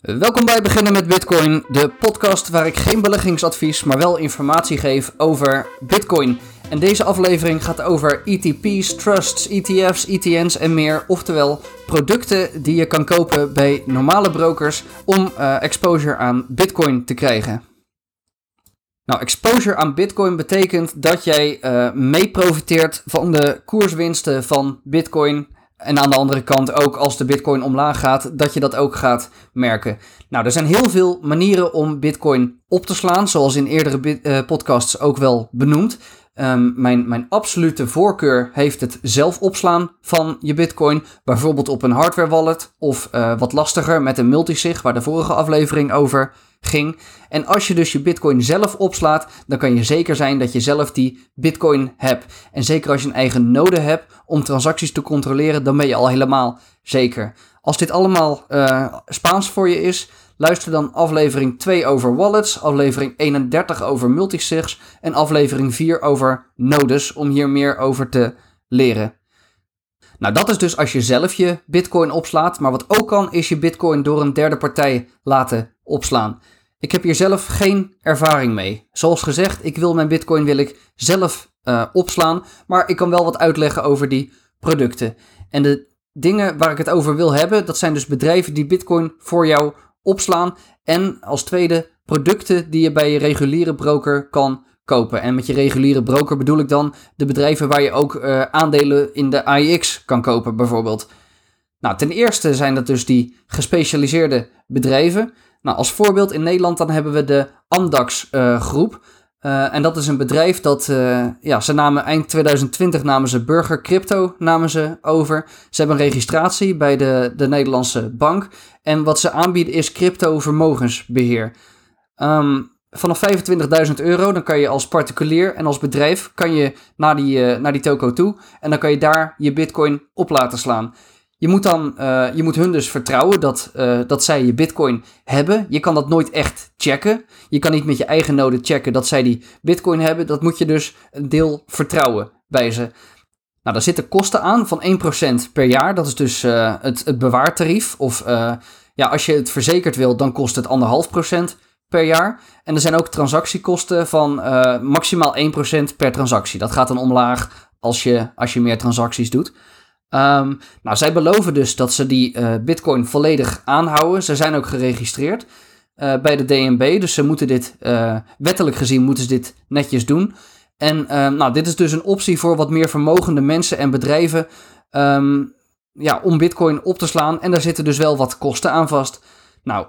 Welkom bij Beginnen met Bitcoin, de podcast waar ik geen beleggingsadvies, maar wel informatie geef over Bitcoin. En deze aflevering gaat over ETP's, trusts, ETF's, ETN's en meer. Oftewel producten die je kan kopen bij normale brokers om uh, exposure aan Bitcoin te krijgen. Nou, exposure aan Bitcoin betekent dat jij uh, mee profiteert van de koerswinsten van Bitcoin en aan de andere kant ook als de bitcoin omlaag gaat, dat je dat ook gaat merken. Nou, er zijn heel veel manieren om bitcoin op te slaan, zoals in eerdere uh, podcasts ook wel benoemd. Um, mijn, mijn absolute voorkeur heeft het zelf opslaan van je bitcoin. Bijvoorbeeld op een hardware wallet of uh, wat lastiger met een multisig, waar de vorige aflevering over ging. En als je dus je bitcoin zelf opslaat, dan kan je zeker zijn dat je zelf die bitcoin hebt. En zeker als je een eigen node hebt om transacties te controleren, dan ben je al helemaal zeker. Als dit allemaal uh, Spaans voor je is, luister dan aflevering 2 over wallets, aflevering 31 over multisigs en aflevering 4 over nodes om hier meer over te leren. Nou, dat is dus als je zelf je bitcoin opslaat, maar wat ook kan is je bitcoin door een derde partij laten opslaan. Ik heb hier zelf geen ervaring mee. Zoals gezegd, ik wil mijn bitcoin wil ik zelf uh, opslaan, maar ik kan wel wat uitleggen over die producten. En de dingen waar ik het over wil hebben, dat zijn dus bedrijven die bitcoin voor jou opslaan. En als tweede producten die je bij je reguliere broker kan kopen. En met je reguliere broker bedoel ik dan de bedrijven waar je ook uh, aandelen in de AIX kan kopen, bijvoorbeeld. Nou, ten eerste zijn dat dus die gespecialiseerde bedrijven. Nou, als voorbeeld in Nederland dan hebben we de Amdax uh, groep. Uh, en dat is een bedrijf dat, ja, ze namen eind 2020 namen ze Burger Crypto namen ze over. Ze hebben een registratie bij de, de Nederlandse bank. En wat ze aanbieden is crypto vermogensbeheer. Um, vanaf 25.000 euro, dan kan je als particulier en als bedrijf kan je naar die, uh, naar die toko toe. En dan kan je daar je bitcoin op laten slaan. Je moet, dan, uh, je moet hun dus vertrouwen dat, uh, dat zij je bitcoin hebben. Je kan dat nooit echt checken. Je kan niet met je eigen node checken dat zij die bitcoin hebben. Dat moet je dus een deel vertrouwen bij ze. Nou, daar zitten kosten aan van 1% per jaar. Dat is dus het, het bewaartarief. Of ja, als je het verzekerd wilt, dan kost het 1,5% per jaar. En er zijn ook transactiekosten van maximaal 1% per transactie. Dat gaat dan omlaag als je, als je meer transacties doet. Um, nou, zij beloven dus dat ze die uh, bitcoin volledig aanhouden. Ze zijn ook geregistreerd uh, bij de DNB, dus ze moeten dit, wettelijk gezien moeten ze dit netjes doen. En nou, dit is dus een optie voor wat meer vermogende mensen en bedrijven um, ja, om bitcoin op te slaan. En daar zitten dus wel wat kosten aan vast. Nou,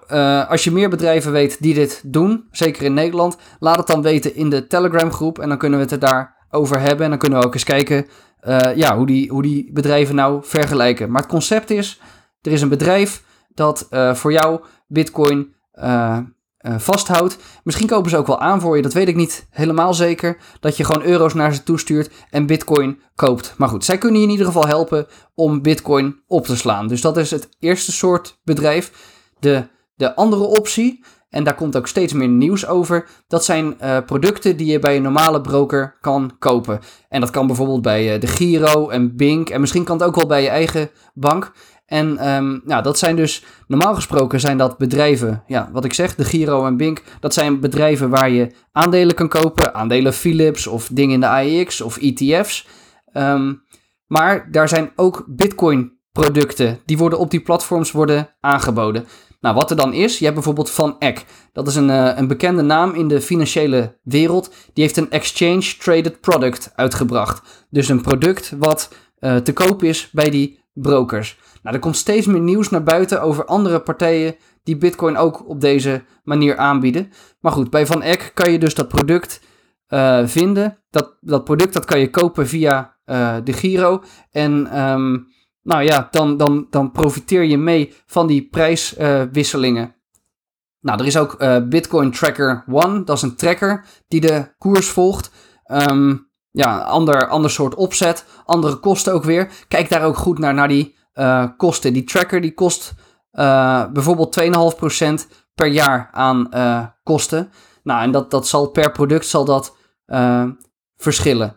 als je meer bedrijven weet die dit doen, zeker in Nederland, laat het dan weten in de Telegram groep en dan kunnen we het er daarover hebben. En dan kunnen we ook eens kijken uh, ja, hoe, die, hoe die bedrijven nou vergelijken. Maar het concept is, er is een bedrijf dat uh, voor jou bitcoin vasthoudt. Misschien kopen ze ook wel aan voor je, dat weet ik niet helemaal zeker. Dat je gewoon euro's naar ze toestuurt en bitcoin koopt. Maar goed, zij kunnen je in ieder geval helpen om bitcoin op te slaan. Dus dat is het eerste soort bedrijf. De, de andere optie en daar komt ook steeds meer nieuws over. Dat zijn uh, producten die je bij een normale broker kan kopen. En dat kan bijvoorbeeld bij uh, de Giro en Bink. En misschien kan het ook wel bij je eigen bank. En um, nou, dat zijn dus, normaal gesproken zijn dat bedrijven, ja, wat ik zeg, de Giro en Bink. Dat zijn bedrijven waar je aandelen kan kopen. Aandelen Philips of dingen in de AEX of ETF's. Um, maar daar zijn ook Bitcoin producten. Die worden op die platforms worden aangeboden. Nou, wat er dan is, je hebt bijvoorbeeld Van Eck. Dat is een, uh, een bekende naam in de financiële wereld. Die heeft een Exchange Traded Product uitgebracht. Dus een product wat uh, te koop is bij die brokers. Nou, er komt steeds meer nieuws naar buiten over andere partijen die Bitcoin ook op deze manier aanbieden. Maar goed, bij Van Eck kan je dus dat product uh, vinden. Dat, dat product dat kan je kopen via de Giro. En um, nou ja, dan, dan, dan profiteer je mee van die prijswisselingen. Uh, nou, er is ook uh, Bitcoin Tracker One. Dat is een tracker die de koers volgt. Um, ja, ander, ander soort opzet. Andere kosten ook weer. Kijk daar ook goed naar, naar die uh, kosten. Die tracker die kost bijvoorbeeld 2,5% per jaar aan kosten. Nou, en dat, dat zal per product zal dat verschillen.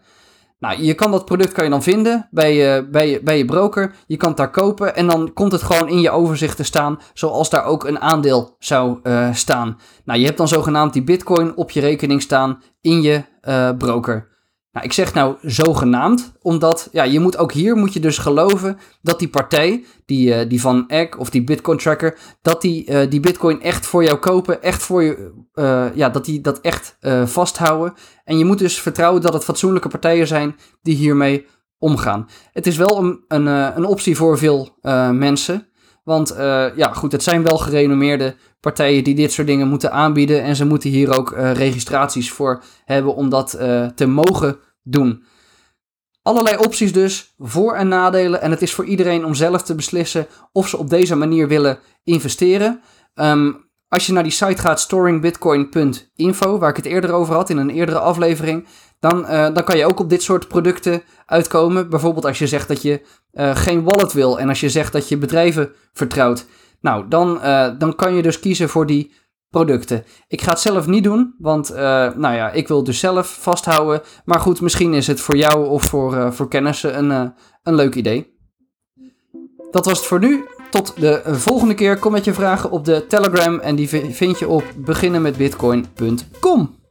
Nou, je kan dat product kan je dan vinden bij je, bij, je, bij je broker. Je kan het daar kopen en dan komt het gewoon in je overzicht te staan, zoals daar ook een aandeel zou uh, staan. Nou, je hebt dan zogenaamd die bitcoin op je rekening staan in je uh, broker. Nou, ik zeg nou zogenaamd, omdat ja, je moet ook hier moet je dus geloven dat die partij, die, uh, die van Egg of die Bitcoin Tracker, dat die uh, die Bitcoin echt voor jou kopen, echt voor je, uh, ja, dat die dat echt vasthouden. En je moet dus vertrouwen dat het fatsoenlijke partijen zijn die hiermee omgaan. Het is wel een, een, een optie voor veel mensen. Want ja, goed, het zijn wel gerenommeerde partijen die dit soort dingen moeten aanbieden. En ze moeten hier ook uh, registraties voor hebben om dat uh, te mogen doen. Allerlei opties dus, voor- en nadelen. En het is voor iedereen om zelf te beslissen of ze op deze manier willen investeren. Um, als je naar die site gaat, storingbitcoin.info, waar ik het eerder over had in een eerdere aflevering, dan, uh, dan kan je ook op dit soort producten uitkomen. Bijvoorbeeld als je zegt dat je geen wallet wil en als je zegt dat je bedrijven vertrouwt. Nou, dan, uh, dan kan je dus kiezen voor die producten. Ik ga het zelf niet doen, want nou ja, ik wil dus zelf vasthouden. Maar goed, misschien is het voor jou of voor, voor kennissen een, een leuk idee. Dat was het voor nu. Tot de volgende keer. Kom met je vragen op de Telegram en die vind je op beginnenmetbitcoin.com.